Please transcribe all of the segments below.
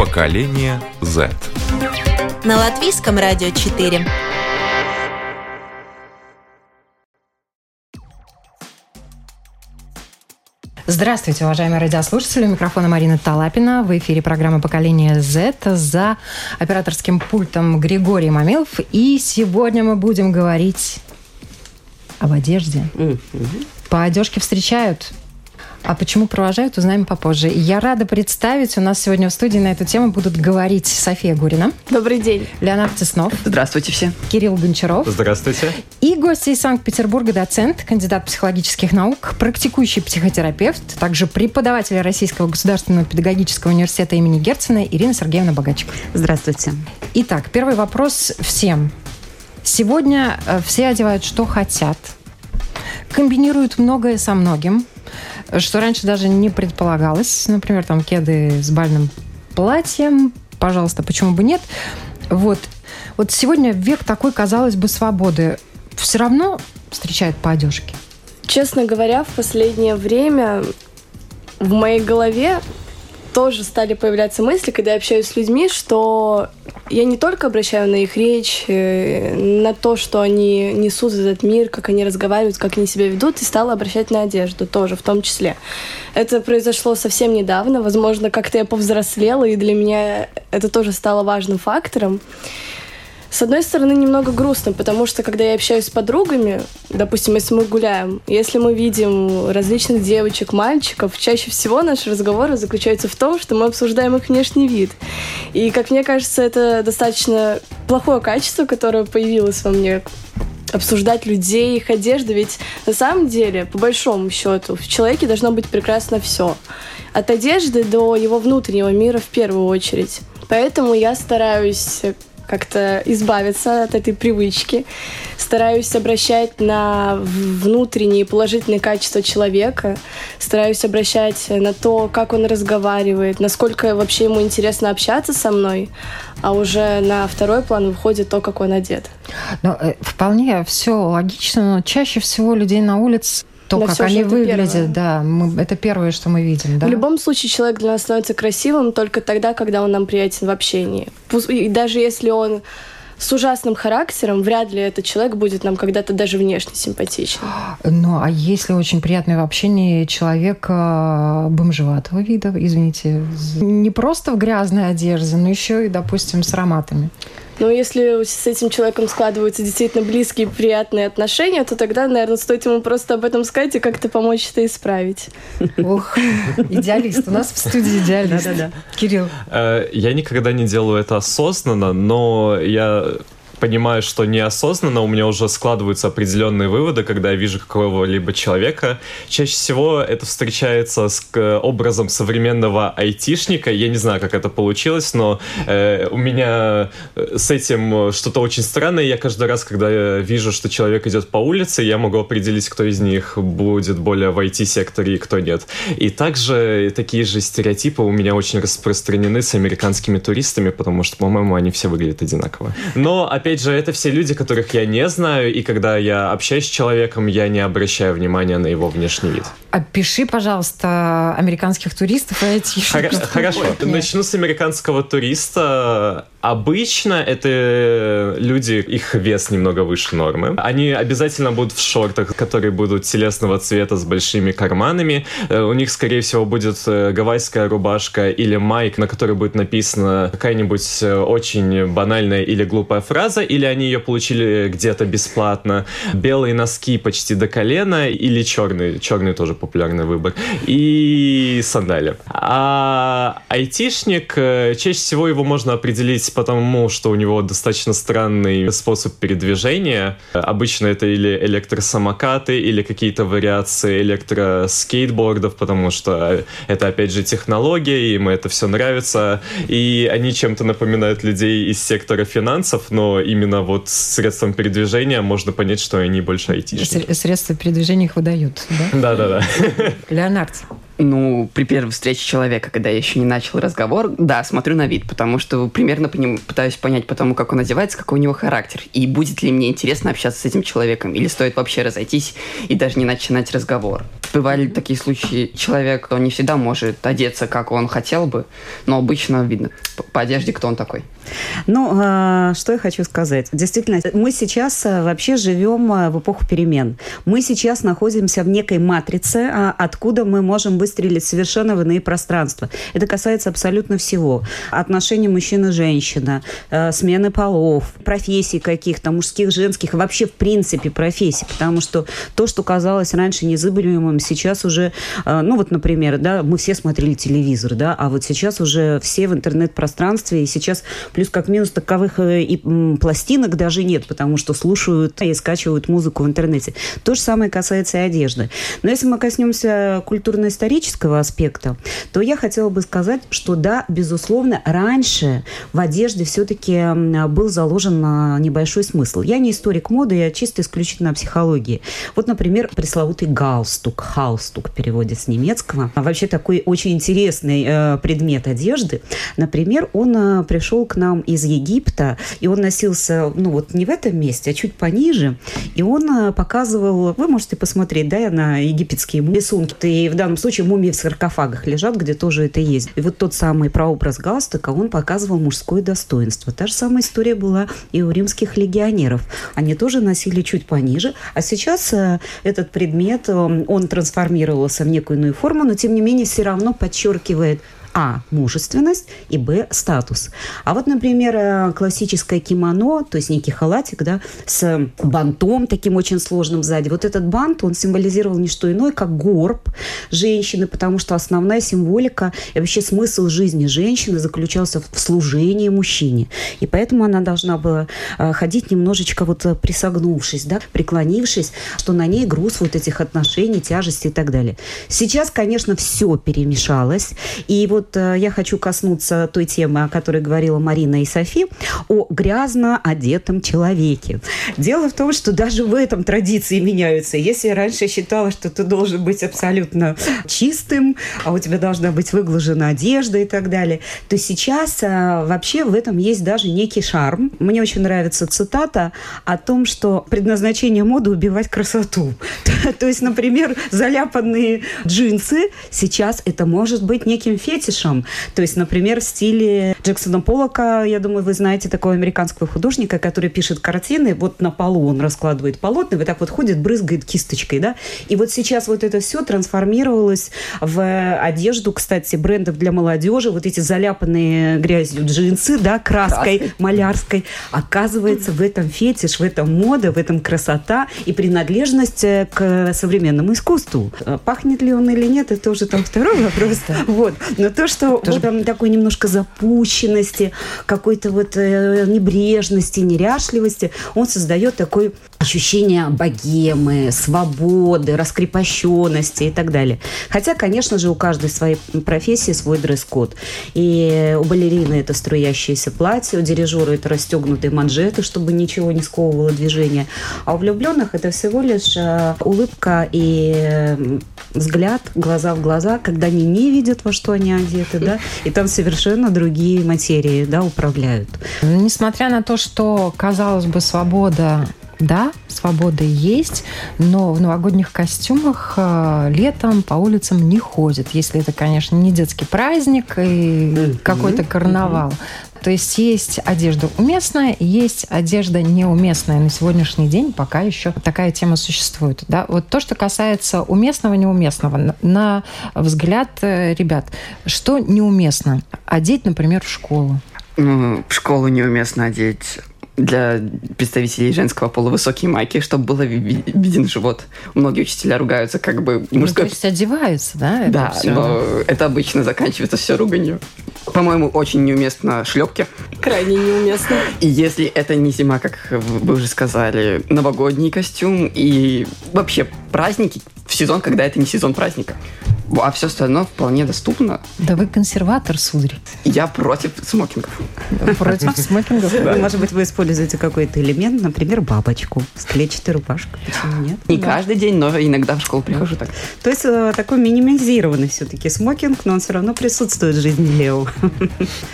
Поколение Z. На латвийском радио 4. Здравствуйте, уважаемые радиослушатели. У микрофона Марина Талапина. В эфире программа «Поколение Z» за операторским пультом Григорий Мамилов. И сегодня мы будем говорить об одежде. По одежке встречают а почему провожают, узнаем попозже. Я рада представить, у нас сегодня в студии на эту тему будут говорить София Гурина. Добрый день. Леонард Теснов. Здравствуйте все. Кирилл Гончаров. Здравствуйте. И гости из Санкт-Петербурга, доцент, кандидат психологических наук, практикующий психотерапевт, также преподаватель Российского государственного педагогического университета имени Герцена Ирина Сергеевна Богачик. Здравствуйте. Итак, первый вопрос всем. Сегодня э, все одевают, что хотят, комбинируют многое со многим – что раньше даже не предполагалось. Например, там кеды с бальным платьем. Пожалуйста, почему бы нет? Вот. Вот сегодня век такой, казалось бы, свободы. Все равно встречают по одежке. Честно говоря, в последнее время в моей голове тоже стали появляться мысли, когда я общаюсь с людьми, что я не только обращаю на их речь, на то, что они несут в этот мир, как они разговаривают, как они себя ведут, и стала обращать на одежду тоже, в том числе. Это произошло совсем недавно, возможно, как-то я повзрослела, и для меня это тоже стало важным фактором. С одной стороны, немного грустно, потому что когда я общаюсь с подругами, допустим, если мы гуляем, если мы видим различных девочек, мальчиков, чаще всего наши разговоры заключаются в том, что мы обсуждаем их внешний вид. И, как мне кажется, это достаточно плохое качество, которое появилось во мне обсуждать людей, их одежду, ведь на самом деле, по большому счету, в человеке должно быть прекрасно все. От одежды до его внутреннего мира в первую очередь. Поэтому я стараюсь как-то избавиться от этой привычки. Стараюсь обращать на внутренние положительные качества человека. Стараюсь обращать на то, как он разговаривает, насколько вообще ему интересно общаться со мной. А уже на второй план выходит то, как он одет. Но, э, вполне все логично, но чаще всего людей на улице то, Но как они выглядят, первое. да, мы, это первое, что мы видим, да. В любом случае человек для нас становится красивым только тогда, когда он нам приятен в общении. И даже если он с ужасным характером, вряд ли этот человек будет нам когда-то даже внешне симпатичен. Ну, а если очень приятный в общении человек э, бомжеватого вида, извините, не просто в грязной одежде, но еще и, допустим, с ароматами? Но если с этим человеком складываются действительно близкие, приятные отношения, то тогда, наверное, стоит ему просто об этом сказать и как-то помочь это исправить. Ох, идеалист. У нас в студии идеалист. Да-да-да. Кирилл. Э, я никогда не делаю это осознанно, но я понимаю, что неосознанно у меня уже складываются определенные выводы, когда я вижу какого-либо человека. Чаще всего это встречается с образом современного айтишника. Я не знаю, как это получилось, но э, у меня э, с этим что-то очень странное. Я каждый раз, когда вижу, что человек идет по улице, я могу определить, кто из них будет более в IT-секторе и кто нет. И также такие же стереотипы у меня очень распространены с американскими туристами, потому что, по-моему, они все выглядят одинаково. Но, опять опять же, это все люди, которых я не знаю, и когда я общаюсь с человеком, я не обращаю внимания на его внешний вид. Опиши, пожалуйста, американских туристов и айтишников. Хорошо, начну с американского туриста. Обычно это люди, их вес немного выше нормы. Они обязательно будут в шортах, которые будут телесного цвета с большими карманами. Э, у них, скорее всего, будет э, гавайская рубашка или майк, на которой будет написана какая-нибудь э, очень банальная или глупая фраза, или они ее получили где-то бесплатно. Белые носки почти до колена или черные, черные тоже популярный выбор. И сандали. А айтишник, э, чаще всего его можно определить потому, что у него достаточно странный способ передвижения. Обычно это или электросамокаты, или какие-то вариации электроскейтбордов, потому что это, опять же, технология, им это все нравится. И они чем-то напоминают людей из сектора финансов, но именно вот средством передвижения можно понять, что они больше айтишники. Средства передвижения их выдают, да? Да-да-да. Леонард, ну, при первой встрече человека, когда я еще не начал разговор, да, смотрю на вид, потому что примерно по нему пытаюсь понять по тому, как он одевается, какой у него характер, и будет ли мне интересно общаться с этим человеком, или стоит вообще разойтись и даже не начинать разговор. Бывали такие случаи, человек он не всегда может одеться, как он хотел бы, но обычно видно по одежде, кто он такой. Ну, а, что я хочу сказать. Действительно, мы сейчас а, вообще живем а, в эпоху перемен. Мы сейчас находимся в некой матрице, откуда мы можем выстрелить совершенно в иные пространства. Это касается абсолютно всего. Отношений мужчина и женщина, смены полов, профессий каких-то, мужских, женских, вообще в принципе профессий. Потому что то, что казалось раньше незабываемым, сейчас уже, ну вот, например, да, мы все смотрели телевизор, да, а вот сейчас уже все в интернет-пространстве, и сейчас Плюс как минус таковых э, и пластинок даже нет, потому что слушают и скачивают музыку в интернете. То же самое касается и одежды. Но если мы коснемся культурно-исторического аспекта, то я хотела бы сказать, что да, безусловно, раньше в одежде все-таки был заложен а, небольшой смысл. Я не историк моды, я чисто исключительно о психологии. Вот, например, пресловутый галстук, халстук в переводе с немецкого. А вообще такой очень интересный э, предмет одежды. Например, он э, пришел к нам из Египта, и он носился, ну вот не в этом месте, а чуть пониже, и он э, показывал, вы можете посмотреть, да, на египетские рисунки, и в данном случае мумии в саркофагах лежат, где тоже это есть. И вот тот самый прообраз галстука, он показывал мужское достоинство. Та же самая история была и у римских легионеров. Они тоже носили чуть пониже, а сейчас э, этот предмет, э, он трансформировался в некую иную форму, но тем не менее все равно подчеркивает а. Мужественность и Б. Статус. А вот, например, э, классическое кимоно, то есть некий халатик, да, с бантом таким очень сложным сзади. Вот этот бант, он символизировал не что иное, как горб женщины, потому что основная символика и вообще смысл жизни женщины заключался в служении мужчине. И поэтому она должна была э, ходить немножечко вот э, присогнувшись, да, преклонившись, что на ней груз вот этих отношений, тяжести и так далее. Сейчас, конечно, все перемешалось. И вот вот э, я хочу коснуться той темы, о которой говорила Марина и Софи, о грязно одетом человеке. Дело в том, что даже в этом традиции меняются. Если я раньше считала, что ты должен быть абсолютно чистым, а у тебя должна быть выглажена одежда и так далее, то сейчас а, вообще в этом есть даже некий шарм. Мне очень нравится цитата о том, что предназначение моды убивать красоту. То есть, например, заляпанные джинсы сейчас это может быть неким фетишем, фетишем. То есть, например, в стиле Джексона Поллока, я думаю, вы знаете такого американского художника, который пишет картины, вот на полу он раскладывает полотна, вот так вот ходит, брызгает кисточкой, да. И вот сейчас вот это все трансформировалось в одежду, кстати, брендов для молодежи, вот эти заляпанные грязью джинсы, да, краской Краской. малярской. Оказывается, в этом фетиш, в этом мода, в этом красота и принадлежность э, к современному искусству. Пахнет ли он или нет, это уже там второй вопрос. Вот. Но то, что Тоже... там такой немножко запущенности, какой-то вот э, небрежности, неряшливости, он создает такое ощущение богемы, свободы, раскрепощенности и так далее. Хотя, конечно же, у каждой своей профессии свой дресс-код. И у балерины это струящееся платье, у дирижера это расстегнутые манжеты, чтобы ничего не сковывало движение. А у влюбленных это всего лишь э, улыбка и взгляд, глаза в глаза, когда они не видят, во что они одеты, да, и там совершенно другие материи, да, управляют. Несмотря на то, что, казалось бы, свобода да, свобода есть, но в новогодних костюмах э, летом по улицам не ходят, если это, конечно, не детский праздник и какой-то карнавал. То есть есть одежда уместная, есть одежда неуместная. На сегодняшний день пока еще такая тема существует. Да? Вот то, что касается уместного, неуместного, на взгляд э, ребят, что неуместно? Одеть, например, в школу. Ну, в школу неуместно одеть для представителей женского пола высокие майки, чтобы было ви- виден живот. Многие учителя ругаются, как бы Ну, мужской... то есть одеваются, да? это да, всё? но это обычно заканчивается все руганью. По-моему, очень неуместно шлепки. Крайне неуместно. И если это не зима, как вы уже сказали, новогодний костюм и вообще праздники в сезон, когда это не сезон праздника. А все остальное вполне доступно. Да вы консерватор, сударь. Я против смокингов. Против смокингов. Может быть, вы используете какой-то элемент, например, бабочку с клетчатой рубашкой. Почему нет? Не каждый день, но иногда в школу прихожу так. То есть э, такой минимизированный все-таки смокинг, но он все равно присутствует в жизни Лео.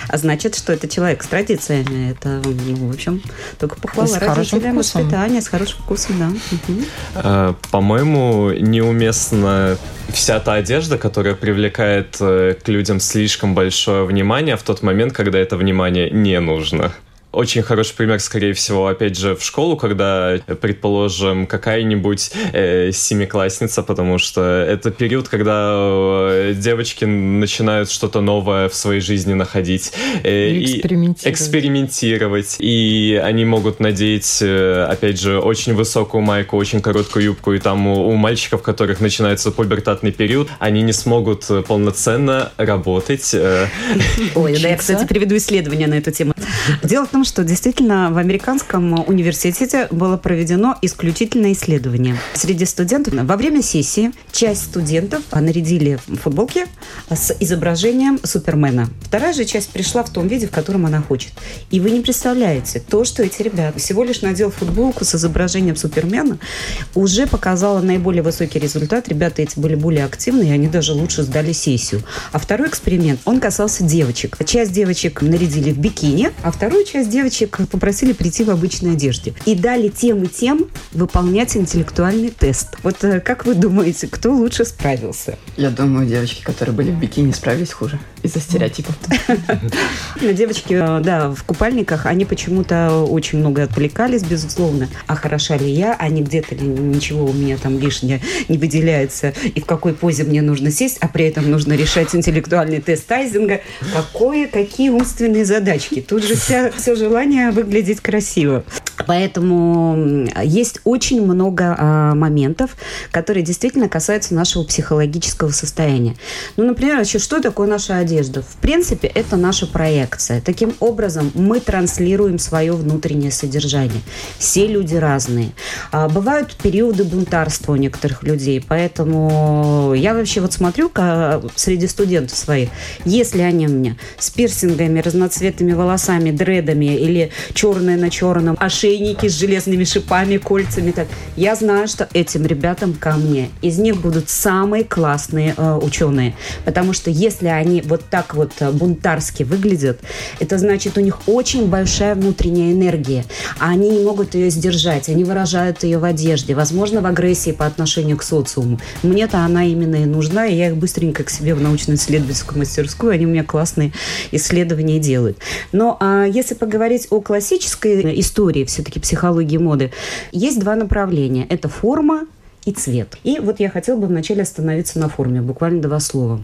А значит, что это человек с традициями. Это, ну, в общем, только похвала с хорошим родителям, воспитание, с хорошим вкусом, да. Э, По-моему, неуместна вся та одежда, которая привлекает э, к людям слишком большое внимание в тот момент, когда это внимание не нужно. Очень хороший пример, скорее всего, опять же, в школу, когда, предположим, какая-нибудь э, семиклассница, потому что это период, когда э, девочки начинают что-то новое в своей жизни находить. э, И экспериментировать. экспериментировать. И они могут надеть, э, опять же, очень высокую майку, очень короткую юбку, и там у, у мальчиков, у которых начинается пубертатный период, они не смогут полноценно работать. э, Ой, да, я, кстати, приведу исследование на эту тему. Дело в том, что действительно в американском университете было проведено исключительное исследование. Среди студентов во время сессии часть студентов нарядили футболки с изображением Супермена. Вторая же часть пришла в том виде, в котором она хочет. И вы не представляете, то, что эти ребята всего лишь надел футболку с изображением Супермена, уже показало наиболее высокий результат. Ребята эти были более активны, и они даже лучше сдали сессию. А второй эксперимент, он касался девочек. Часть девочек нарядили в бикини, а вторую часть девочек попросили прийти в обычной одежде. И дали тем и тем выполнять интеллектуальный тест. Вот э, как вы думаете, кто лучше справился? Я думаю, девочки, которые были в бикини, справились хуже из-за стереотипов. Девочки, э, да, в купальниках, они почему-то очень много отвлекались, безусловно. А хороша ли я, а не где-то ли ничего у меня там лишнее не выделяется, и в какой позе мне нужно сесть, а при этом нужно решать интеллектуальный тест Тайзинга. Какое, какие умственные задачки. Тут же вся, все желание выглядеть красиво. Поэтому есть очень много а, моментов, которые действительно касаются нашего психологического состояния. Ну, например, еще что такое наша одежда? В принципе, это наша проекция. Таким образом, мы транслируем свое внутреннее содержание. Все люди разные. А, бывают периоды бунтарства у некоторых людей, поэтому я вообще вот смотрю среди студентов своих, если они у меня с пирсингами, разноцветными волосами, дредами или черное на черном, ошейники с железными шипами, кольцами, так, я знаю, что этим ребятам ко мне. Из них будут самые классные э, ученые. Потому что если они вот так вот э, бунтарски выглядят, это значит, у них очень большая внутренняя энергия. А они не могут ее сдержать. Они выражают ее в одежде. Возможно, в агрессии по отношению к социуму. Мне-то она именно и нужна, и я их быстренько к себе в научно-исследовательскую мастерскую. Они у меня классные исследования делают. Но а, если поговорить о классической истории все-таки психологии моды, есть два направления. Это форма и цвет. И вот я хотела бы вначале остановиться на форме, буквально два слова.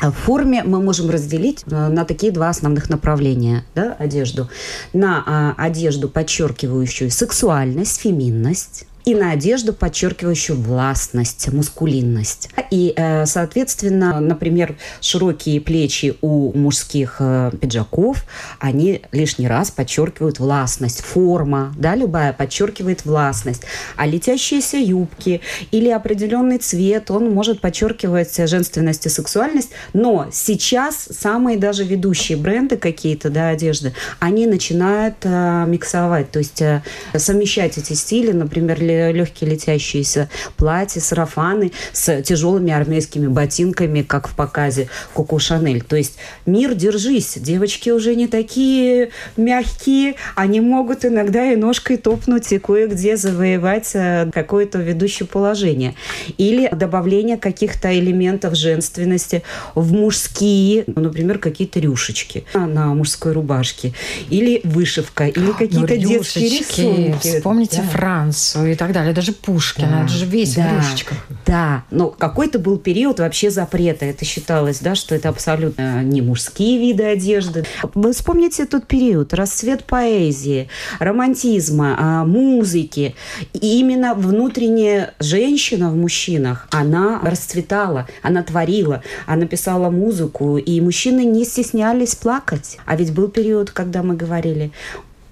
А В форме мы можем разделить э, на такие два основных направления да, одежду. На а, одежду, подчеркивающую сексуальность, феминность, и на одежду, подчеркивающую властность, мускулинность. И, э, соответственно, например, широкие плечи у мужских э, пиджаков, они лишний раз подчеркивают властность. Форма, да, любая подчеркивает властность. А летящиеся юбки или определенный цвет, он может подчеркивать женственность и сексуальность. Но сейчас самые даже ведущие бренды какие-то, да, одежды, они начинают э, миксовать, то есть э, совмещать эти стили, например, ле- легкие летящиеся платья, сарафаны с тяжелыми армейскими ботинками, как в показе Коко Шанель. То есть мир, держись, девочки уже не такие мягкие, они могут иногда и ножкой топнуть и кое-где завоевать э, какое-то ведущее положение. Или добавление каких-то элементов женственности в мужские, ну, например, какие-то рюшечки на мужской рубашке, или вышивка, или какие-то Ну, детские рюшечки. рисунки. Вспомните Да. Францию и так далее, даже Пушкина, Да, это же весь да, в рюшечках. Да, но какой-то был период вообще запрета. Это считалось, да, что это абсолютно не мужские виды одежды. Вы вспомните тот период, расцвет поэзии, романтизма, а, музыки. И именно внутренняя женщина в мужчинах, она расцветала, она творила, она писала музыку, и мужчины не стеснялись плакать. А ведь был период, когда мы говорили,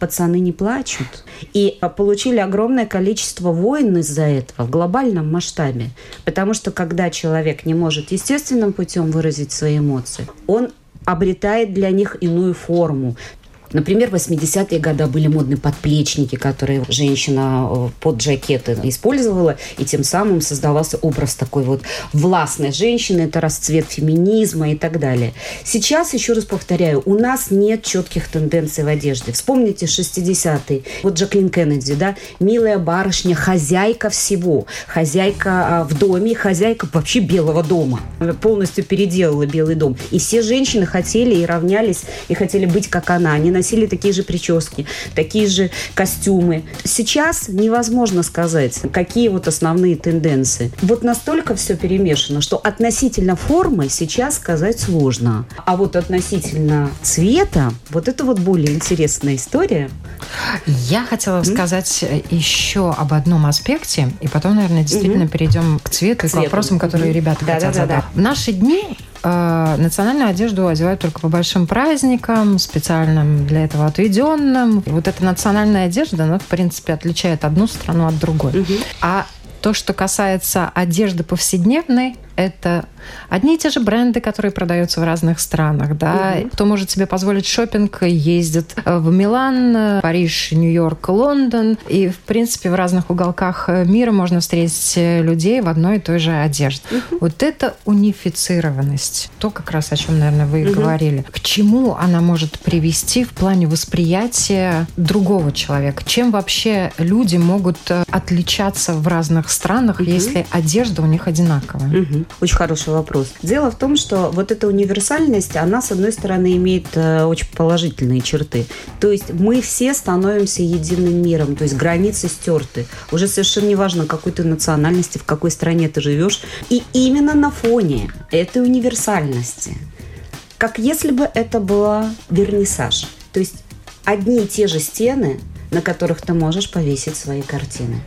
пацаны не плачут. И а, получили огромное количество войн из-за этого в глобальном масштабе. Потому что когда человек не может естественным путем выразить свои эмоции, он обретает для них иную форму. Например, в 80-е годы были модные подплечники, которые женщина э, под жакеты использовала, и тем самым создавался образ такой вот властной женщины, это расцвет феминизма и так далее. Сейчас, еще раз повторяю, у нас нет четких тенденций в одежде. Вспомните 60-е. Вот Джаклин Кеннеди, да, милая барышня, хозяйка всего. Хозяйка а, в доме, хозяйка вообще Белого дома. Полностью переделала Белый дом. И все женщины хотели и равнялись, и хотели быть как она. Они носили такие же прически, такие же костюмы. Сейчас невозможно сказать, какие вот основные тенденции. Вот настолько все перемешано, что относительно формы сейчас сказать сложно. А вот относительно цвета, вот это вот более интересная история. Я хотела сказать э, еще об одном аспекте, и потом, наверное, действительно перейдем к цвету и к цвету. вопросам, которые Мгм. ребята Да, хотят да, да, задать. В наши дни э, национальную одежду одевают только по большим праздникам, специальным для этого отведенным. И вот эта национальная одежда, она, в принципе, отличает одну страну от другой. А то, что касается одежды повседневной, это одни и те же бренды, которые продаются в разных странах. Да? Кто может себе позволить шопинг, ездит э, в Милан, Париж, Нью-Йорк, Лондон. И, в принципе, в разных уголках э, мира можно встретить э, людей в одной и той же одежде. Вот это унифицированность. То, как раз о чем, наверное, вы и говорили. К чему она может привести в плане восприятия другого человека? Чем вообще люди могут отличаться в разных странах, если одежда у них одинаковая? Очень хороший вопрос. Дело в том, что вот эта универсальность, она, с одной стороны, имеет э, очень положительные черты. То есть мы все становимся единым миром, то есть границы стерты. Уже совершенно не важно, какой ты национальности, в какой стране ты живешь. И именно на фоне этой универсальности, как если бы это была вернисаж. То есть одни и те же стены, на которых ты можешь повесить свои картины.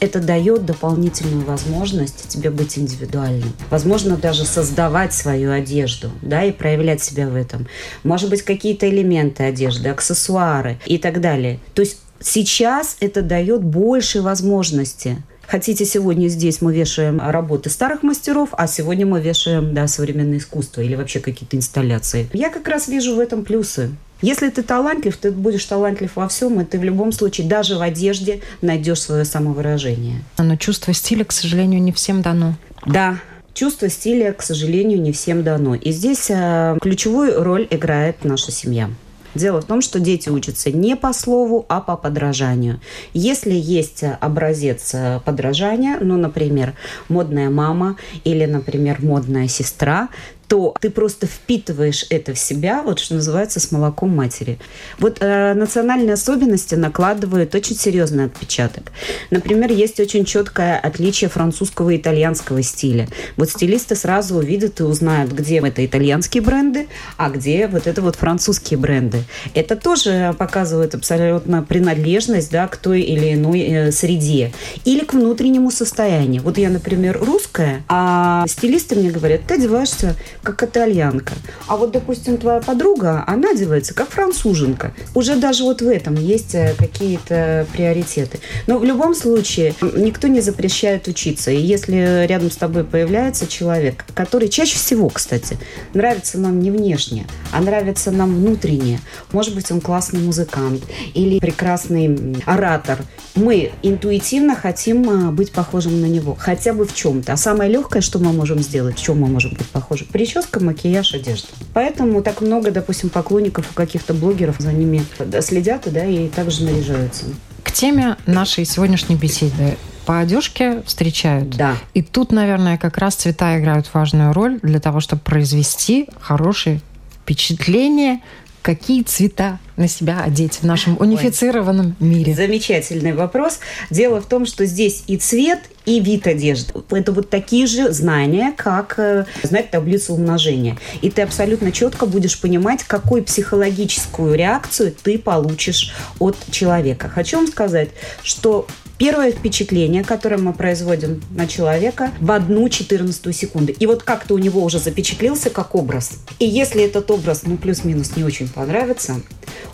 Это дает дополнительную возможность тебе быть индивидуальным. Возможно, даже создавать свою одежду, да, и проявлять себя в этом. Может быть, какие-то элементы одежды, аксессуары и так далее. То есть сейчас это дает больше возможности Хотите, сегодня здесь мы вешаем работы старых мастеров, а сегодня мы вешаем да, современное искусство или вообще какие-то инсталляции. Я как раз вижу в этом плюсы. Если ты талантлив, ты будешь талантлив во всем, и ты в любом случае, даже в одежде, найдешь свое самовыражение. Но чувство стиля, к сожалению, не всем дано. Да, чувство стиля, к сожалению, не всем дано. И здесь э, ключевую роль играет наша семья. Дело в том, что дети учатся не по слову, а по подражанию. Если есть образец э, подражания, ну, например, модная мама или, например, модная сестра, то ты просто впитываешь это в себя, вот что называется, с молоком матери. Вот э, национальные особенности накладывают очень серьезный отпечаток. Например, есть очень четкое отличие французского и итальянского стиля. Вот стилисты сразу увидят и узнают, где это итальянские бренды, а где вот это вот французские бренды. Это тоже показывает абсолютно принадлежность да, к той или иной э, среде или к внутреннему состоянию. Вот я, например, русская, а стилисты мне говорят, ты одеваешься как итальянка. А вот, допустим, твоя подруга, она одевается как француженка. Уже даже вот в этом есть э, какие-то приоритеты. Но в любом случае никто не запрещает учиться. И если рядом с тобой появляется человек, который чаще всего, кстати, нравится нам не внешне, а нравится нам внутренне. Может быть, он классный музыкант или прекрасный оратор. Мы интуитивно хотим а, быть похожим на него. Хотя бы в чем-то. А самое легкое, что мы можем сделать, в чем мы можем быть похожи? Прическа, макияж, одежда. Поэтому так много, допустим, поклонников у каких-то блогеров за ними следят да, и также наряжаются. К теме нашей сегодняшней беседы по одежке встречают. Да. И тут, наверное, как раз цвета играют важную роль для того, чтобы произвести хорошее впечатление какие цвета на себя одеть в нашем унифицированном Ой. мире? Замечательный вопрос. Дело в том, что здесь и цвет, и вид одежды. Это вот такие же знания, как э, знать таблицу умножения. И ты абсолютно четко будешь понимать, какую психологическую реакцию ты получишь от человека. Хочу вам сказать, что первое впечатление, которое мы производим на человека в одну четырнадцатую секунду. И вот как-то у него уже запечатлился как образ. И если этот образ, ну, плюс-минус не очень понравится,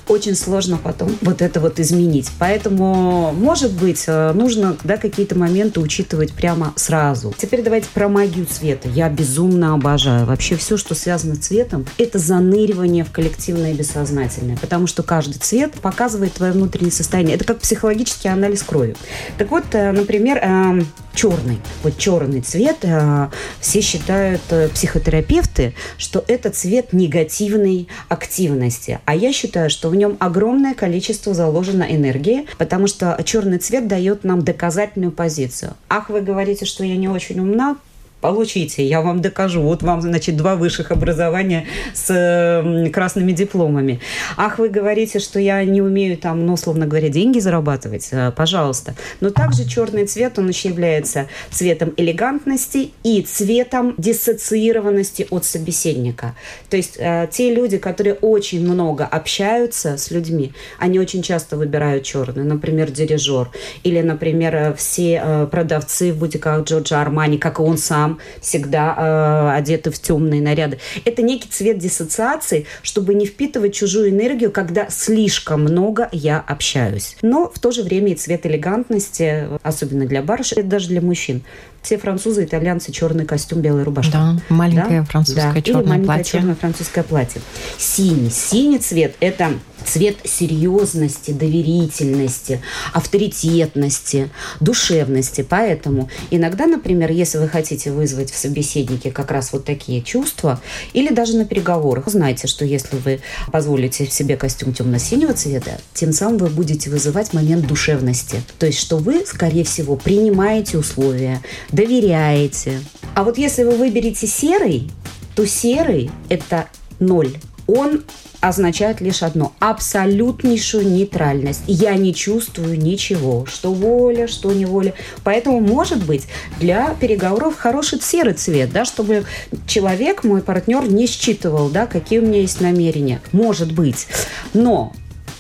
очень сложно потом вот это вот изменить. Поэтому, может быть, э, нужно да, какие-то моменты учитывать прямо сразу. Теперь давайте про магию цвета. Я безумно обожаю. Вообще все, что связано с цветом, это заныривание в коллективное бессознательное. Потому что каждый цвет показывает твое внутреннее состояние. Это как психологический анализ крови. Так вот, э, например, э, черный. Вот черный цвет э, все считают психотерапевты, что это цвет негативной активности. А я считаю, что в нем огромное количество заложено энергии, потому что черный цвет дает нам доказательную позицию. Ах, вы говорите, что я не очень умна, получите, я вам докажу. Вот вам, значит, два высших образования с красными дипломами. Ах, вы говорите, что я не умею там, ну, условно говоря, деньги зарабатывать. Э, пожалуйста. Но также черный цвет, он еще является цветом элегантности и цветом диссоциированности от собеседника. То есть э, те люди, которые очень много общаются с людьми, они очень часто выбирают черный. Например, дирижер. Или, например, э, все продавцы в бутиках Джорджа Армани, как и он сам, всегда э, одеты в темные наряды. Это некий цвет диссоциации, чтобы не впитывать чужую энергию, когда слишком много я общаюсь. Но в то же время и цвет элегантности, особенно для барышей, даже для мужчин. Все французы, итальянцы, черный костюм, белая рубашка. Да, маленькое да? французское да. черное Или маленькое платье. черное французское платье. Синий. Синий цвет – это цвет серьезности, доверительности, авторитетности, душевности. Поэтому иногда, например, если вы хотите вызвать в собеседнике как раз вот такие чувства, или даже на переговорах, знайте, что если вы позволите себе костюм темно-синего цвета, тем самым вы будете вызывать момент душевности. То есть, что вы, скорее всего, принимаете условия, доверяете. А вот если вы выберете серый, то серый – это ноль. Он означает лишь одно – абсолютнейшую нейтральность. Я не чувствую ничего, что воля, что неволя. Поэтому, может быть, для переговоров хороший серый цвет, да, чтобы человек, мой партнер, не считывал, да, какие у меня есть намерения. Может быть. Но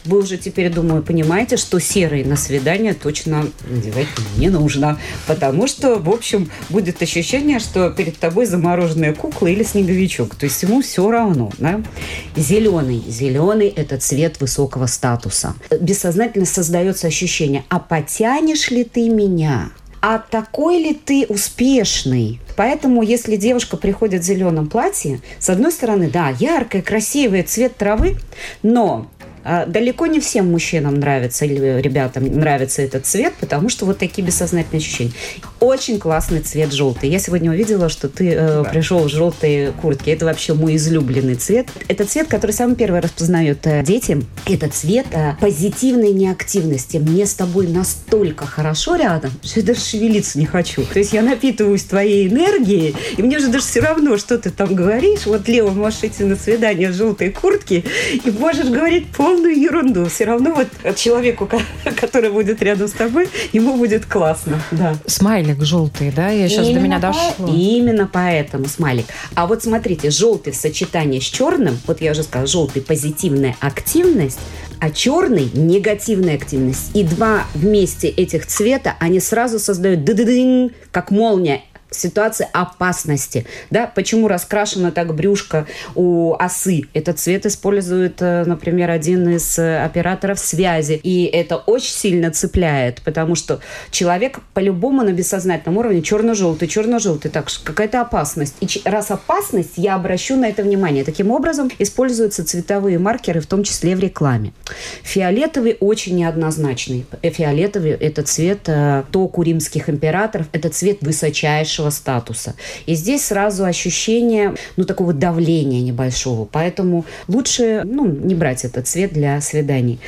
вы уже теперь, думаю, понимаете, что серый на свидание точно надевать не нужно. Потому что, в общем, будет ощущение, что перед тобой замороженная кукла или снеговичок. То есть ему все равно. Да? Зеленый. Зеленый – это цвет высокого статуса. Бессознательно создается ощущение, а потянешь ли ты меня? а такой ли ты успешный? Поэтому, если девушка приходит в зеленом платье, с одной стороны, да, яркое, красивое, цвет травы, но далеко не всем мужчинам нравится или ребятам нравится этот цвет, потому что вот такие бессознательные ощущения. Очень классный цвет желтый. Я сегодня увидела, что ты э, да. пришел в желтой куртке. Это вообще мой излюбленный цвет. Это цвет, который самый первый распознают э, дети. Это цвет э, позитивной неактивности. Мне с тобой настолько хорошо рядом, что я даже шевелиться не хочу. То есть я напитываюсь твоей энергией, и мне же даже все равно, что ты там говоришь. Вот Лео можешь идти на свидание в желтой куртке и можешь говорить пол полную ерунду. Все равно вот человеку, который будет рядом с тобой, ему будет классно. Да. Смайлик желтый, да? Я сейчас именно до меня дошло. По... Именно поэтому смайлик. А вот смотрите, желтый в сочетании с черным, вот я уже сказала, желтый позитивная активность, а черный – негативная активность. И два вместе этих цвета, они сразу создают ды как молния ситуации опасности. Да? Почему раскрашено так брюшко у осы? Этот цвет использует, э, например, один из э, операторов связи. И это очень сильно цепляет, потому что человек по-любому на бессознательном уровне черно-желтый, черно-желтый. Так что какая-то опасность. И раз опасность, я обращу на это внимание. Таким образом, используются цветовые маркеры, в том числе в рекламе. Фиолетовый очень неоднозначный. Фиолетовый – это цвет э, римских императоров, это цвет высочайшего высшего статуса. И здесь сразу ощущение, ну, такого давления небольшого. Поэтому лучше, ну, не брать этот цвет для свиданий.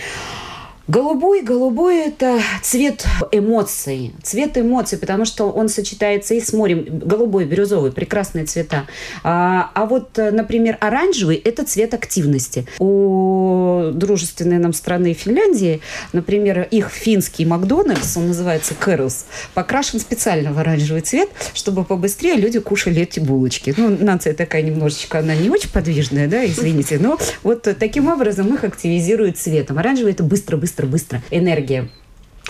Голубой, голубой – это цвет эмоций, цвет эмоций, потому что он сочетается и с морем. Голубой, бирюзовый – прекрасные цвета. А, а вот, например, оранжевый – это цвет активности. У дружественной нам страны Финляндии, например, их финский Макдональдс, он называется Кэрлс, покрашен специально в оранжевый цвет, чтобы побыстрее люди кушали эти булочки. Ну, нация такая немножечко, она не очень подвижная, да, извините, но вот таким образом их активизирует цветом. Оранжевый – это быстро-быстро быстро-быстро энергия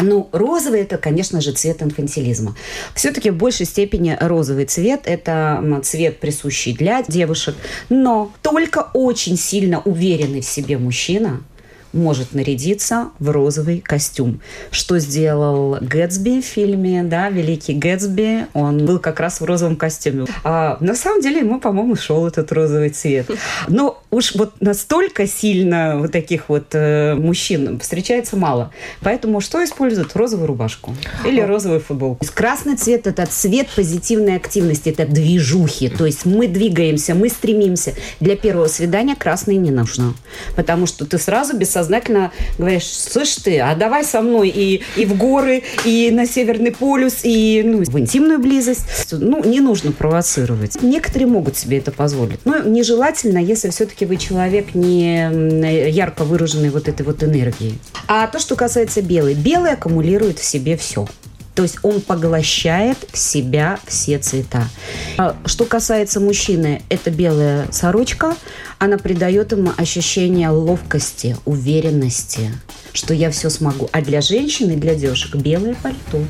ну, розовый – это, конечно же, цвет инфантилизма. Все-таки в большей степени розовый цвет – это цвет, присущий для девушек. Но только очень сильно уверенный в себе мужчина – может нарядиться в розовый костюм. Что сделал Гэтсби в фильме, да, Великий Гэтсби, он был как раз в розовом костюме. А на самом деле ему, по-моему, шел этот розовый цвет. Но уж вот настолько сильно вот таких вот э, мужчин встречается мало. Поэтому что используют? Розовую рубашку или розовую футболку. Красный цвет – это цвет позитивной активности, это движухи. То есть мы двигаемся, мы стремимся. Для первого свидания красный не нужно. Потому что ты сразу без сознательно говоришь, слышь ты, а давай со мной и, и в горы, и на Северный полюс, и ну, в интимную близость. Ну, не нужно провоцировать. Некоторые могут себе это позволить. Но нежелательно, если все-таки вы человек не ярко выраженной вот этой вот энергии. А то, что касается белой. Белый аккумулирует в себе все. То есть он поглощает в себя все цвета. А что касается мужчины, это белая сорочка. Она придает ему ощущение ловкости, уверенности, что я все смогу. А для женщины, для девушек белое пальто,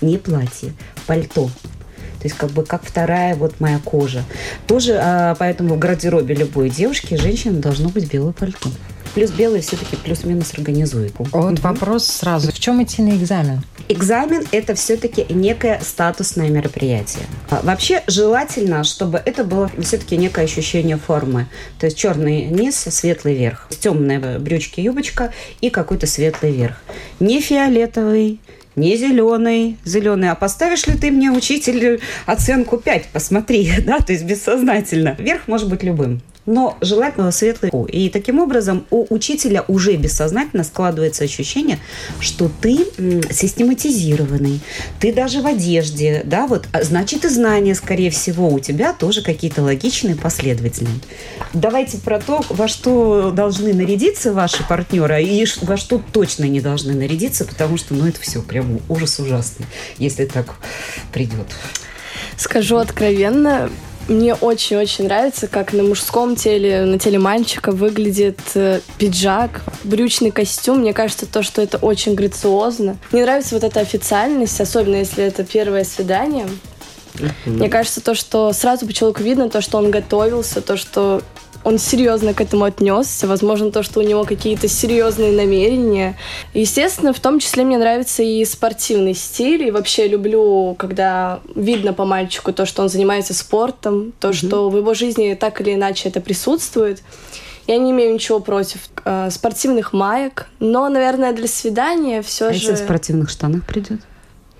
не платье, пальто. То есть как бы как вторая вот моя кожа. Тоже а, поэтому в гардеробе любой девушки женщины должно быть белое пальто. Плюс белый все-таки плюс-минус организует. Вот угу. вопрос сразу. В чем идти на экзамен? Экзамен – это все-таки некое статусное мероприятие. А вообще желательно, чтобы это было все-таки некое ощущение формы. То есть черный низ, светлый верх. Темные брючки, юбочка и какой-то светлый верх. Не фиолетовый, не зеленый, зеленый, а поставишь ли ты мне, учитель, оценку 5, посмотри, да, то есть бессознательно. Верх может быть любым но желательно светлый. И таким образом у учителя уже бессознательно складывается ощущение, что ты систематизированный, ты даже в одежде, да, вот, а значит и знания, скорее всего, у тебя тоже какие-то логичные, последовательные. Давайте про то, во что должны нарядиться ваши партнеры и во что точно не должны нарядиться, потому что, ну, это все прям ужас ужасный, если так придет. Скажу откровенно, мне очень-очень нравится, как на мужском теле, на теле мальчика выглядит э, пиджак, брючный костюм. Мне кажется, то, что это очень грациозно. Мне нравится вот эта официальность, особенно если это первое свидание. Мне кажется, то, что сразу по человеку видно, то, что он готовился, то, что он серьезно к этому отнесся. Возможно, то, что у него какие-то серьезные намерения. Естественно, в том числе мне нравится и спортивный стиль. И вообще люблю, когда видно по мальчику то, что он занимается спортом, то, mm-hmm. что в его жизни так или иначе это присутствует. Я не имею ничего против э, спортивных маек, но, наверное, для свидания все а же... если в спортивных штанах придет?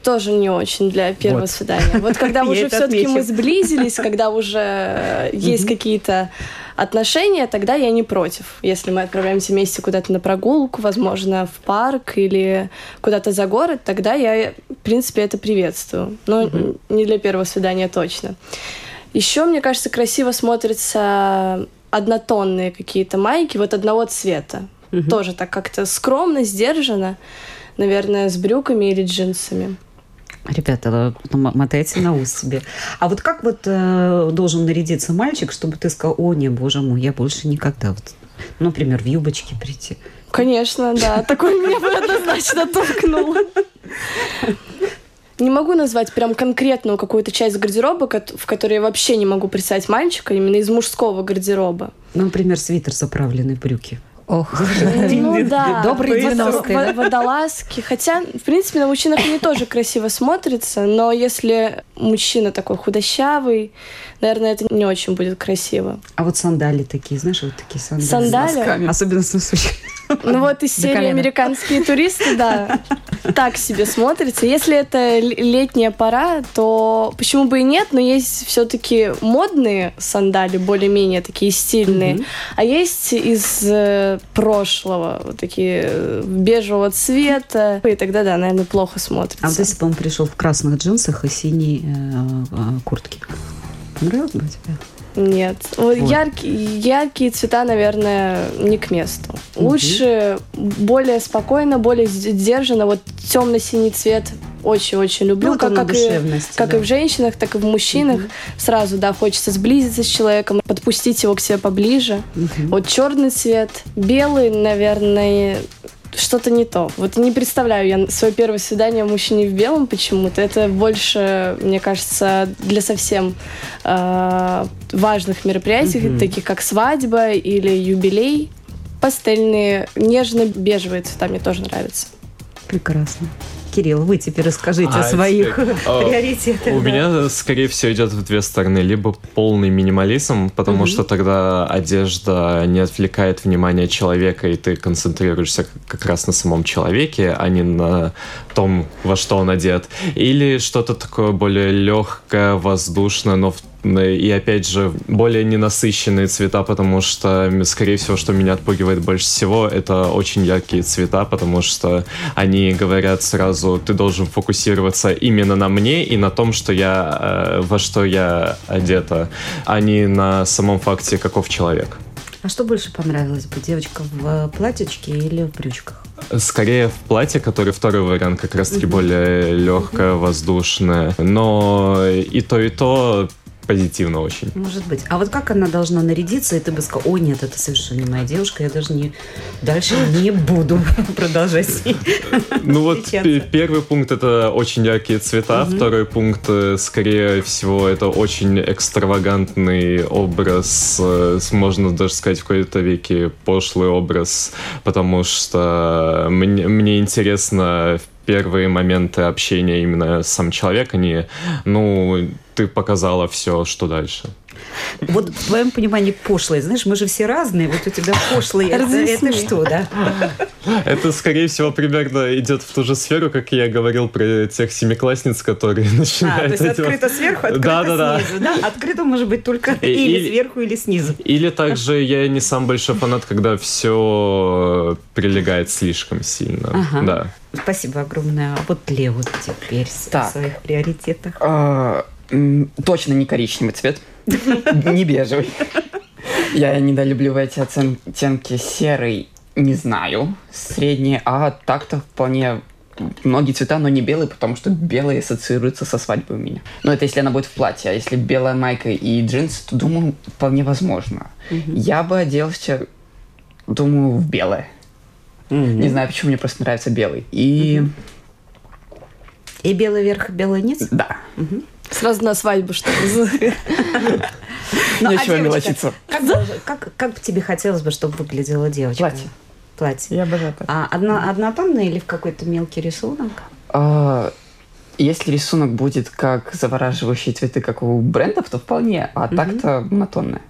тоже не очень для первого вот. свидания. Вот когда уже все-таки мы сблизились, когда уже есть какие-то отношения, тогда я не против. Если мы отправляемся вместе куда-то на прогулку, возможно, в парк или куда-то за город, тогда я, в принципе, это приветствую. Но угу. не для первого свидания точно. Еще, мне кажется, красиво смотрятся однотонные какие-то майки вот одного цвета. Угу. Тоже так как-то скромно, сдержанно, наверное, с брюками или джинсами. Ребята, мотайте на ус себе. А вот как вот э, должен нарядиться мальчик, чтобы ты сказал, о, не, боже мой, я больше никогда, вот, например, в юбочке прийти? Конечно, да. Такой меня бы однозначно толкнул. Не могу назвать прям конкретную какую-то часть гардероба, в которой я вообще не могу представить мальчика, именно из мужского гардероба. Ну, например, свитер заправленный брюки. Ох, ну да. Добрые 90-е. Водолазки. Хотя, в принципе, на мужчинах они тоже красиво смотрятся, но если мужчина такой худощавый, наверное, это не очень будет красиво. А вот сандали такие, знаешь, вот такие сандали. Сандали? Особенно с носочками. Ну вот из серии. «Американские туристы», да, так себе смотрится. Если это летняя пора, то почему бы и нет, но есть все-таки модные сандали, более-менее такие стильные, а есть из э, прошлого, вот такие э, бежевого цвета, и тогда, да, наверное, плохо смотрится. А вот если бы он пришел в красных джинсах и синей э, э, куртке, понравилось бы тебе? Нет. Вот. Яркие, яркие цвета, наверное, не к месту. Лучше более спокойно, более сдержанно. Вот темно-синий цвет очень-очень люблю. Ну, как, как, и, как да. и в женщинах, так и в мужчинах. Сразу, да, хочется сблизиться с человеком, подпустить его к себе поближе. Вот черный цвет, белый, наверное, что-то не то. Вот не представляю я свое первое свидание мужчине в белом почему-то. Это больше, мне кажется, для совсем э, важных мероприятий, таких как свадьба или юбилей. Пастельные, нежно-бежевые цвета мне тоже нравятся. Прекрасно. Кирилл, вы теперь расскажите А, о своих теперь, а, приоритетах. У меня, скорее всего, идет в две стороны. Либо полный минимализм, потому что тогда одежда не отвлекает внимание человека, и ты концентрируешься как раз на самом человеке, а не на том, во что он одет. Или что-то такое более легкое, воздушное, но в- и опять же более ненасыщенные цвета, потому что, скорее всего, что меня отпугивает больше всего, это очень яркие цвета, потому что они говорят сразу, ты должен фокусироваться именно на мне и на том, что я, э, во что я одета, а не на самом факте, каков человек. А что больше понравилось бы, девочка в платьечке или в брючках? Скорее в платье, который второй вариант как раз-таки более легкое, воздушное. Но и то, и то позитивно очень. Может быть. А вот как она должна нарядиться, и ты бы сказал, о нет, это совершенно не моя девушка, я даже не дальше не буду продолжать с ней Ну вот первый пункт это очень яркие цвета, второй пункт, э, скорее всего, это очень экстравагантный образ, э, можно даже сказать в какой-то веке пошлый образ, потому что мне, мне интересно в первые моменты общения именно сам человек, а не, ну, ты показала все, что дальше. Вот в твоем понимании пошлые, знаешь, мы же все разные, вот у тебя пошлые, это, это что, да? Это, скорее всего, примерно идет в ту же сферу, как я говорил про тех семиклассниц, которые А, то начинают есть вот- открыто сверху, открыто Да-да-да. снизу, да? Открыто может быть только И- или, или- сверху, или снизу. Или также я не сам большой фанат, когда все прилегает слишком сильно. Ага. Да. Спасибо огромное. А вот Лев вот теперь в своих приоритетах. А, Точно не коричневый цвет. Не бежевый. Я недолюбливаю эти оттенки серый, не знаю, средний, а так-то вполне многие цвета, но не белый, потому что белый ассоциируется со свадьбой у меня. Но это если она будет в платье, а если белая майка и джинсы, то, думаю, вполне возможно. Я бы оделся, думаю, в белое. Не знаю, почему мне просто нравится белый. И И белый верх, и белый низ? да, Сразу на свадьбу, что ли? Ну, нечего а девочка, мелочиться. Как, должен- как, как бы тебе хотелось бы, чтобы выглядела девочка? Платье. Платье. Я обожаю так. А одно, однотонное или в какой-то мелкий рисунок? А, Если рисунок будет как завораживающие цветы, как у брендов, то вполне, а так-то монотонное.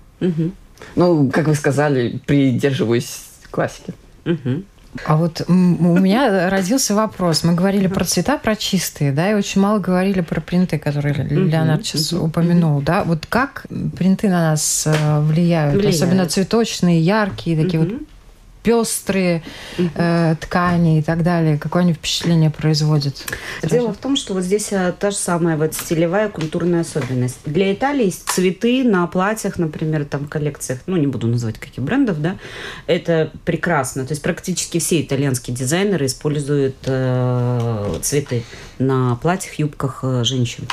Ну, как вы сказали, придерживаюсь классики. Мгм. А вот у меня родился вопрос. Мы говорили про цвета, про чистые, да, и очень мало говорили про принты, которые Леонард сейчас упомянул, да. Вот как принты на нас э, влияют? Влияют. Особенно цветочные, яркие, такие вот. Пестрые э, ткани и так далее. Какое они впечатление производят? Дело в том, что вот здесь а, та же самая вот стилевая культурная особенность. Для Италии цветы на платьях, например, там в коллекциях, ну не буду называть каких брендов, да, это прекрасно. То есть практически все итальянские дизайнеры используют э, цветы на платьях, юбках э, женщин.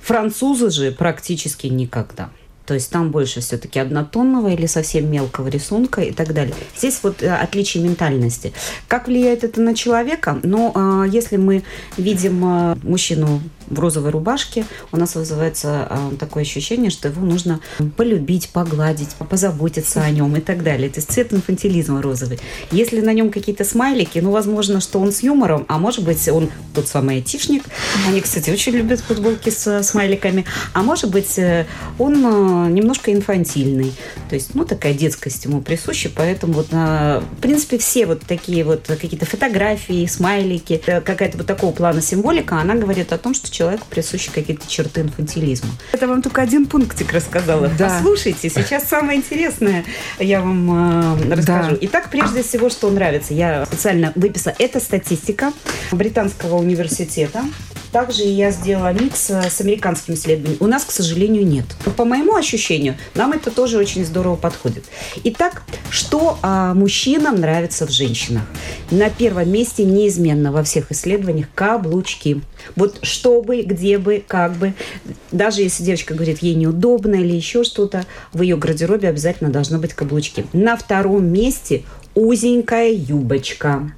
Французы же практически никогда. То есть там больше все-таки однотонного или совсем мелкого рисунка и так далее. Здесь вот э, отличие ментальности. Как влияет это на человека? Ну, а, если мы видим а, мужчину в розовой рубашке, у нас вызывается а, такое ощущение, что его нужно полюбить, погладить, позаботиться о нем и так далее. То есть цвет инфантилизма розовый. Если на нем какие-то смайлики, ну, возможно, что он с юмором, а может быть, он тот самый айтишник. Они, кстати, очень любят футболки с смайликами. А может быть, э, он э, немножко инфантильный. То есть, ну, такая детскость ему присуща, поэтому вот, в принципе, все вот такие вот какие-то фотографии, смайлики, э, какая-то вот такого плана символика, она говорит о том, что человеку присущи какие-то черты инфантилизма. Это вам только один пунктик рассказала. Да. Послушайте, сейчас самое интересное я вам э, расскажу. Да. Итак, прежде всего, что нравится, я специально выписала. Это статистика Британского университета. Также я сделала микс э, с американским исследованием. У нас, к сожалению, нет. Но по моему ощущению, нам это тоже очень здорово подходит. Итак, что а, мужчинам нравится в женщинах? На первом месте неизменно во всех исследованиях каблучки. Вот что бы, где бы, как бы. Даже если девочка говорит, ей неудобно или еще что-то, в ее гардеробе обязательно должны быть каблучки. На втором месте узенькая юбочка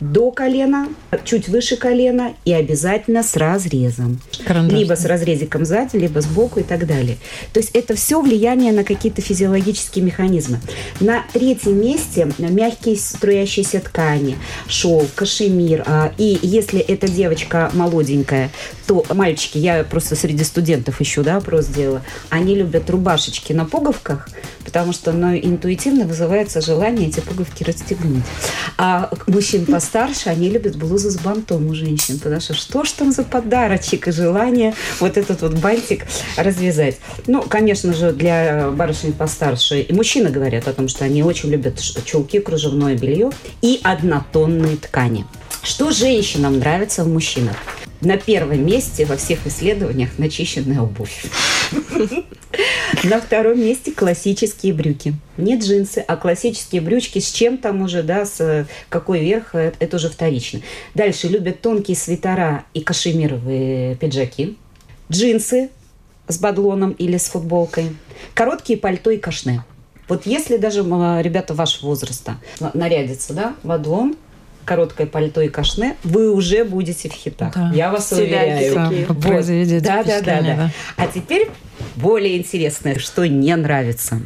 до колена, чуть выше колена и обязательно с разрезом. Карандаш. Либо с разрезиком сзади, либо сбоку и так далее. То есть это все влияние на какие-то физиологические механизмы. На третьем месте мягкие струящиеся ткани, шелк, кашемир. А, и если эта девочка молоденькая, то мальчики, я просто среди студентов еще да, опрос сделала, они любят рубашечки на пуговках, потому что ну, интуитивно вызывается желание эти пуговки расстегнуть. А мужчин постарше, они любят блузы с бантом у женщин, потому что что ж там за подарочек и желание вот этот вот бантик развязать. Ну, конечно же, для барышень постарше и мужчины говорят о том, что они очень любят чулки, кружевное белье и однотонные ткани. Что женщинам нравится в мужчинах? На первом месте во всех исследованиях начищенная обувь. На втором месте классические брюки. Не джинсы, а классические брючки с чем там уже, да, с какой верх, э, это уже вторично. Дальше любят тонкие свитера и кашемировые пиджаки. Джинсы с бадлоном или с футболкой. Короткие пальто и кашне. Вот если даже ребята вашего возраста нарядятся, да, бадлон, короткое пальто и кашне, вы уже будете в хитах. Да. Я вас уверяю. Да, вот. да, да, да, да. А теперь более интересное, что не нравится.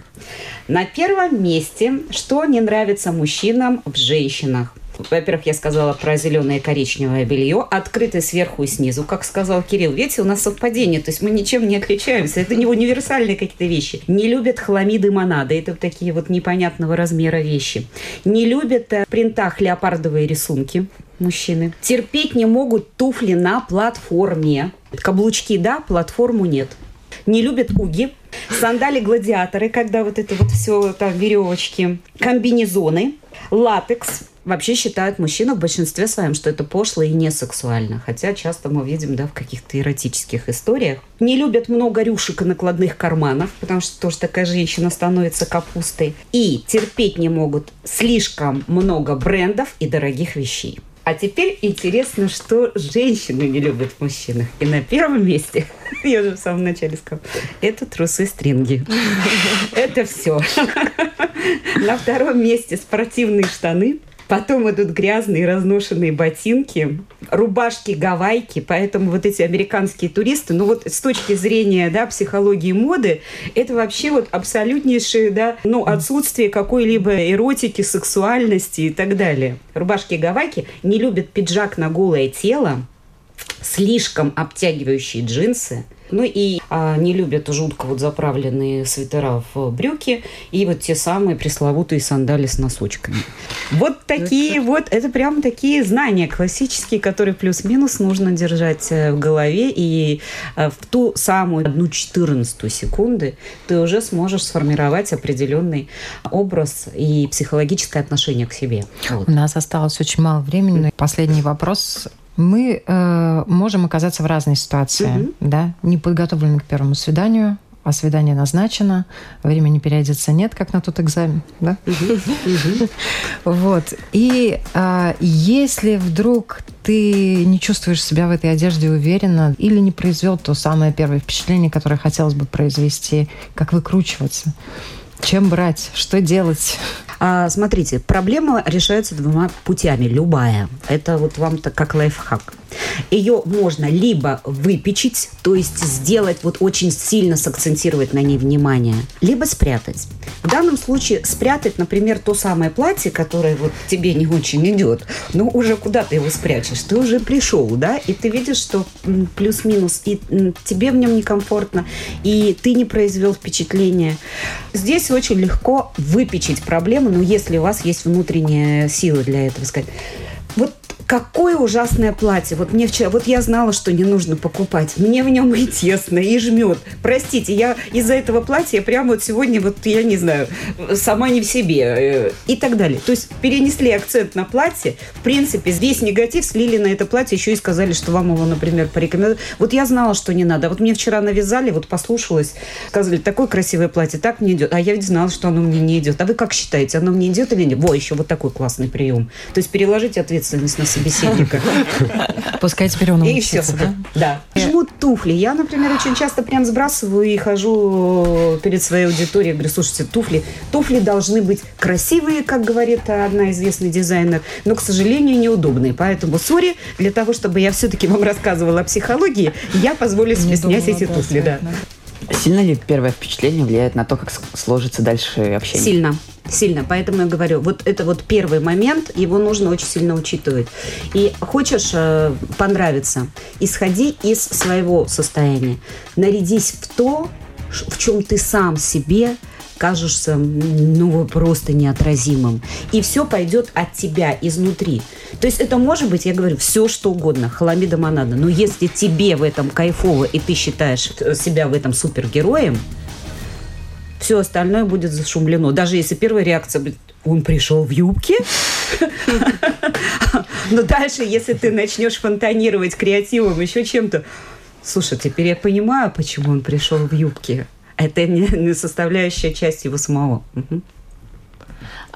На первом месте, что не нравится мужчинам в женщинах. Во-первых, я сказала про зеленое и коричневое белье, открытое сверху и снизу, как сказал Кирилл. Видите, у нас совпадение, то есть мы ничем не отличаемся. Это не универсальные какие-то вещи. Не любят хламиды монады, это такие вот непонятного размера вещи. Не любят в э, принтах леопардовые рисунки мужчины. Терпеть не могут туфли на платформе. Каблучки, да, платформу нет. Не любят уги, сандали-гладиаторы, когда вот это вот все там веревочки, комбинезоны, латекс, вообще считают мужчину в большинстве своем, что это пошло и не сексуально. Хотя часто мы видим, да, в каких-то эротических историях. Не любят много рюшек и накладных карманов, потому что тоже такая женщина становится капустой. И терпеть не могут слишком много брендов и дорогих вещей. А теперь интересно, что женщины не любят в мужчинах. И на первом месте, я уже в самом начале сказала, это трусы-стринги. Это все. На втором месте спортивные штаны – Потом идут грязные разношенные ботинки, рубашки гавайки, поэтому вот эти американские туристы, ну вот с точки зрения да, психологии моды, это вообще вот абсолютнейшее да, ну, отсутствие какой-либо эротики, сексуальности и так далее. Рубашки гавайки не любят пиджак на голое тело, слишком обтягивающие джинсы, ну и а, не любят жутко вот заправленные свитера в брюки и вот те самые пресловутые сандали с носочками. Вот такие вот, это прям такие знания классические, которые плюс-минус нужно держать э, в голове. И э, в ту самую одну четырнадцатую секунды ты уже сможешь сформировать определенный образ и психологическое отношение к себе. Вот. У нас осталось очень мало времени. Последний вопрос мы э, можем оказаться в разной ситуации, угу. да, не подготовлены к первому свиданию, а свидание назначено, времени переодеться нет, как на тот экзамен, да? Вот. И а, если вдруг ты не чувствуешь себя в этой одежде уверенно или не произвел то самое первое впечатление, которое хотелось бы произвести, как выкручиваться? Чем брать? Что делать? А, смотрите, проблема решается двумя путями, любая. Это вот вам так как лайфхак. Ее можно либо выпечить, то есть сделать, вот очень сильно сакцентировать на ней внимание, либо спрятать. В данном случае спрятать, например, то самое платье, которое вот тебе не очень идет, но уже куда ты его спрячешь? Ты уже пришел, да, и ты видишь, что плюс-минус, и тебе в нем некомфортно, и ты не произвел впечатление. Здесь очень легко выпечить проблему, но если у вас есть внутренняя сила для этого, сказать, вот какое ужасное платье. Вот мне вчера, вот я знала, что не нужно покупать. Мне в нем и тесно, и жмет. Простите, я из-за этого платья прямо вот сегодня, вот я не знаю, сама не в себе э, и так далее. То есть перенесли акцент на платье. В принципе, весь негатив слили на это платье, еще и сказали, что вам его, например, порекомендуют. Вот я знала, что не надо. Вот мне вчера навязали, вот послушалась, сказали, такое красивое платье, так мне идет. А я ведь знала, что оно мне не идет. А вы как считаете, оно мне идет или нет? Во, еще вот такой классный прием. То есть переложить ответственность на собеседника. Пускай теперь он И все. да? Да. Жмут туфли. Я, например, очень часто прям сбрасываю и хожу перед своей аудиторией. Говорю, слушайте, туфли. Туфли должны быть красивые, как говорит одна известный дизайнер, но, к сожалению, неудобные. Поэтому, сори, для того, чтобы я все-таки вам рассказывала о психологии, я позволю себе снять эти туфли. Да. Сильно ли первое впечатление влияет на то, как сложится дальше общение? Сильно. Сильно. Поэтому я говорю, вот это вот первый момент, его нужно очень сильно учитывать. И хочешь э, понравиться, исходи из своего состояния. Нарядись в то, в чем ты сам себе кажешься ну, просто неотразимым. И все пойдет от тебя изнутри. То есть это может быть, я говорю, все что угодно, хламида монада. Но если тебе в этом кайфово, и ты считаешь себя в этом супергероем, все остальное будет зашумлено. Даже если первая реакция будет, он пришел в юбке. Но дальше, если ты начнешь фонтанировать креативом, еще чем-то, слушай, теперь я понимаю, почему он пришел в юбке. Это не составляющая часть его самого.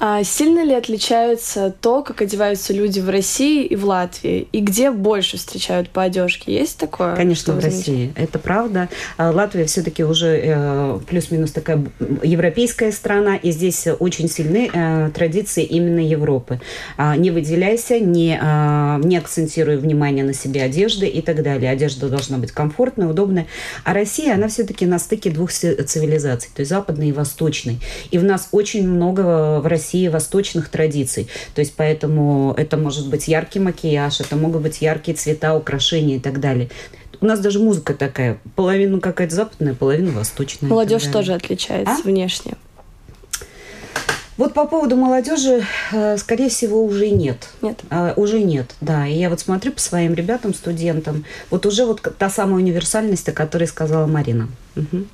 А сильно ли отличаются то, как одеваются люди в России и в Латвии? И где больше встречают по одежке? Есть такое? Конечно, в России. Это правда. А Латвия все-таки уже э, плюс-минус такая европейская страна, и здесь очень сильны э, традиции именно Европы. А, не выделяйся, не, а, не акцентируй внимание на себе одежды и так далее. Одежда должна быть комфортной, удобной. А Россия, она все-таки на стыке двух цивилизаций, то есть западной и восточной. И в нас очень много в России России восточных традиций. То есть поэтому это может быть яркий макияж, это могут быть яркие цвета, украшения и так далее. У нас даже музыка такая, половину какая-то западная, половину восточная. Молодежь тоже отличается а? внешне. Вот по поводу молодежи, э, скорее всего, уже нет. Нет. А, уже нет, да. И я вот смотрю по своим ребятам, студентам, вот уже вот та самая универсальность, о которой сказала Марина. Угу.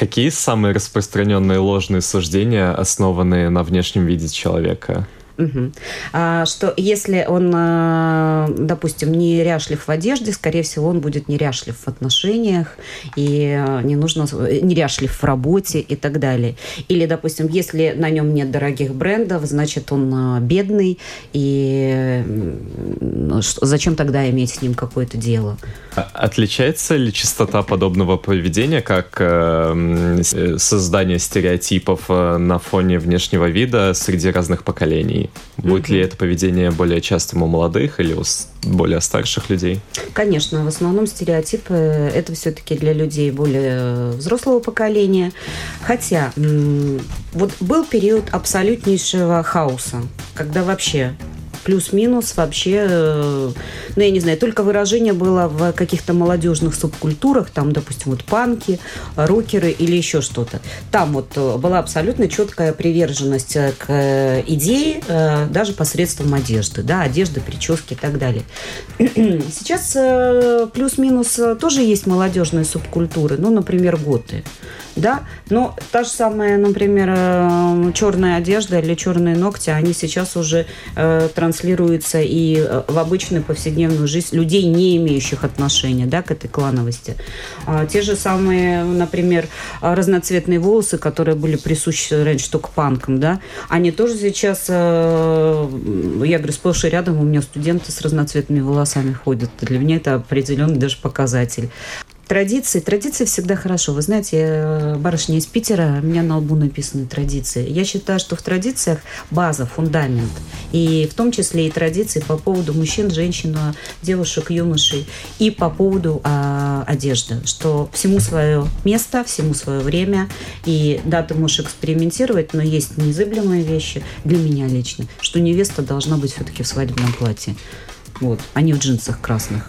Какие самые распространенные ложные суждения, основанные на внешнем виде человека? Угу. А, что если он, а, допустим, не ряшлив в одежде, скорее всего, он будет неряшлив в отношениях, и а, не нужно неряшлив в работе и так далее. Или, допустим, если на нем нет дорогих брендов, значит, он а, бедный, и зачем тогда иметь с ним какое-то дело? Отличается ли частота подобного поведения, как э, создание стереотипов э, на фоне внешнего вида среди разных поколений? Будет угу. ли это поведение более частым у молодых или у более старших людей? Конечно, в основном стереотипы это все-таки для людей более взрослого поколения. Хотя вот был период абсолютнейшего хаоса, когда вообще плюс-минус вообще, э, ну, я не знаю, только выражение было в каких-то молодежных субкультурах, там, допустим, вот панки, рокеры или еще что-то. Там вот э, была абсолютно четкая приверженность э, к идее, даже посредством одежды, да, одежды, прически и так далее. Сейчас плюс-минус тоже есть молодежные субкультуры, ну, например, готы да, но та же самая, например, черная одежда или черные ногти, они сейчас уже э, транслируются и э, в обычную повседневную жизнь людей, не имеющих отношения, да, к этой клановости. А, те же самые, например, разноцветные волосы, которые были присущи раньше только панкам, да, они тоже сейчас, э, я говорю, сплошь и рядом у меня студенты с разноцветными волосами ходят. Для меня это определенный даже показатель. Традиции. Традиции всегда хорошо. Вы знаете, я барышня из Питера, у меня на лбу написаны традиции. Я считаю, что в традициях база, фундамент. И в том числе и традиции по поводу мужчин, женщин, девушек, юношей. И по поводу а, одежды. Что всему свое место, всему свое время. И да, ты можешь экспериментировать, но есть незыблемые вещи для меня лично, что невеста должна быть все-таки в свадебном платье. Вот, а не в джинсах красных.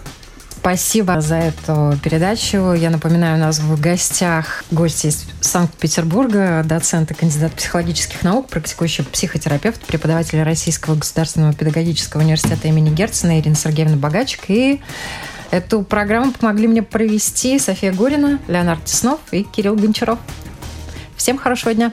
Спасибо за эту передачу. Я напоминаю, у нас в гостях гости из Санкт-Петербурга, доцент и кандидат психологических наук, практикующий психотерапевт, преподаватель Российского государственного педагогического университета имени Герцена Ирина Сергеевна Богачик. И эту программу помогли мне провести София Горина, Леонард Теснов и Кирилл Гончаров. Всем хорошего дня!